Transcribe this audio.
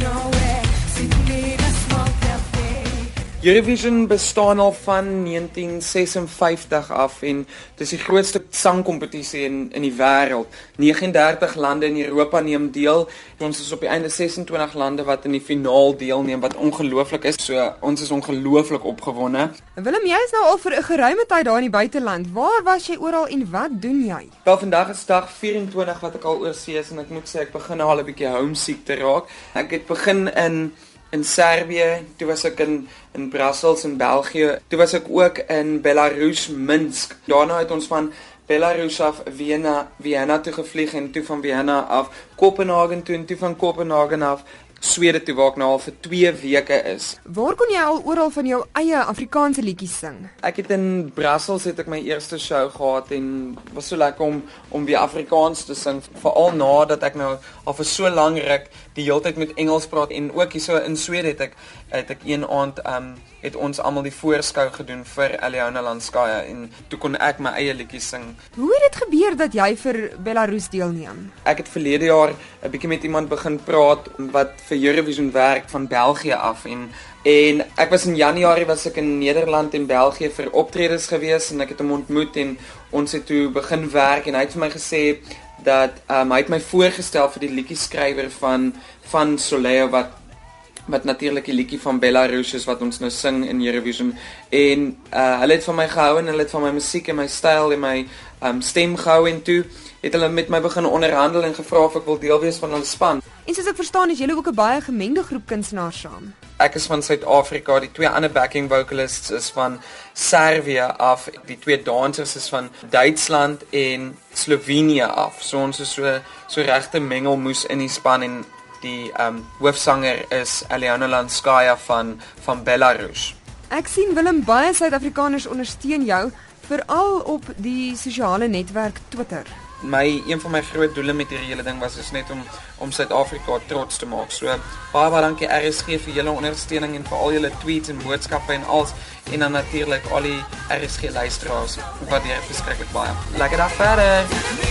know Eurovision bestaan al van 1956 af en dis die grootste sangkompetisie in in die wêreld. 39 lande in Europa neem deel. Ons is op die einde 26 lande wat in die finaal deelneem wat ongelooflik is. So ons is ongelooflik opgewonde. Willem, jy is nou al vir 'n geruime tyd daar in die buiteland. Waar was jy oral en wat doen jy? Wel vandag is dag 24 wat ek al oor see is en ek moet sê ek begin al 'n bietjie homesick te raak. Ek het begin in in Servië, toe was ek in in Brussels in België, toe was ek ook in Belarus Minsk. Daarna het ons van Belarus af Vienna, Vienna toe gevlieg en toe van Vienna af Kopenhagen toe en toe van Kopenhagen af Swede toe waar ek nou al vir 2 weke is. Waar kon jy al oral van jou eie Afrikaanse liedjies sing? Ek het in Brussels het ek my eerste show gehad en was so lekker om om weer Afrikaans te sing, veral nadat ek nou al vir so lank ruk die hele tyd met Engels praat en ook hierso in Swede het ek het ek een aand um het ons almal die voorskou gedoen vir Eliana Lanskaya en toe kon ek my eie liedjies sing. Hoe het dit gebeur dat jy vir Belarus deelneem? Ek het verlede jaar 'n bietjie met iemand begin praat wat vir Eurovision werk van België af en en ek was in Januarie was ek in Nederland en België vir optredes gewees en ek het hom ontmoet en ons het toe begin werk en hy het vir my gesê dat um, hy het my voorgestel vir die liedjie skrywer van van Soleil wat wat natuurlik die liedjie van Belarus is wat ons nou sing in Eurovision en uh, hulle het van my gehou en hulle het van my musiek en my styl en my um, stem gehou en toe het hulle met my begin onderhandel en gevra of ek wil deel wees van hulle span. En soos ek verstaan, is julle ook 'n baie gemengde groep kunstenaars saam. Ek is van Suid-Afrika, die twee ander backing vocalists is van Servië af, die twee dansers is van Duitsland en Slovenië af. So ons is so so regte mengelmoes in die span en die um hoofsanger is Eliana Lanskaya van van Belarus. Ek sien Willem baie Suid-Afrikaners ondersteun jou veral op die sosiale netwerk Twitter. My een van my groot doele met hierdie hele ding was is net om om Suid-Afrika trots te maak. So baie baie dankie RSG vir julle ondersteuning en vir al julle tweets en boodskappe en alles en dan natuurlik al die RSG luisteraars jy verskriklik baie. Lekker dag verder.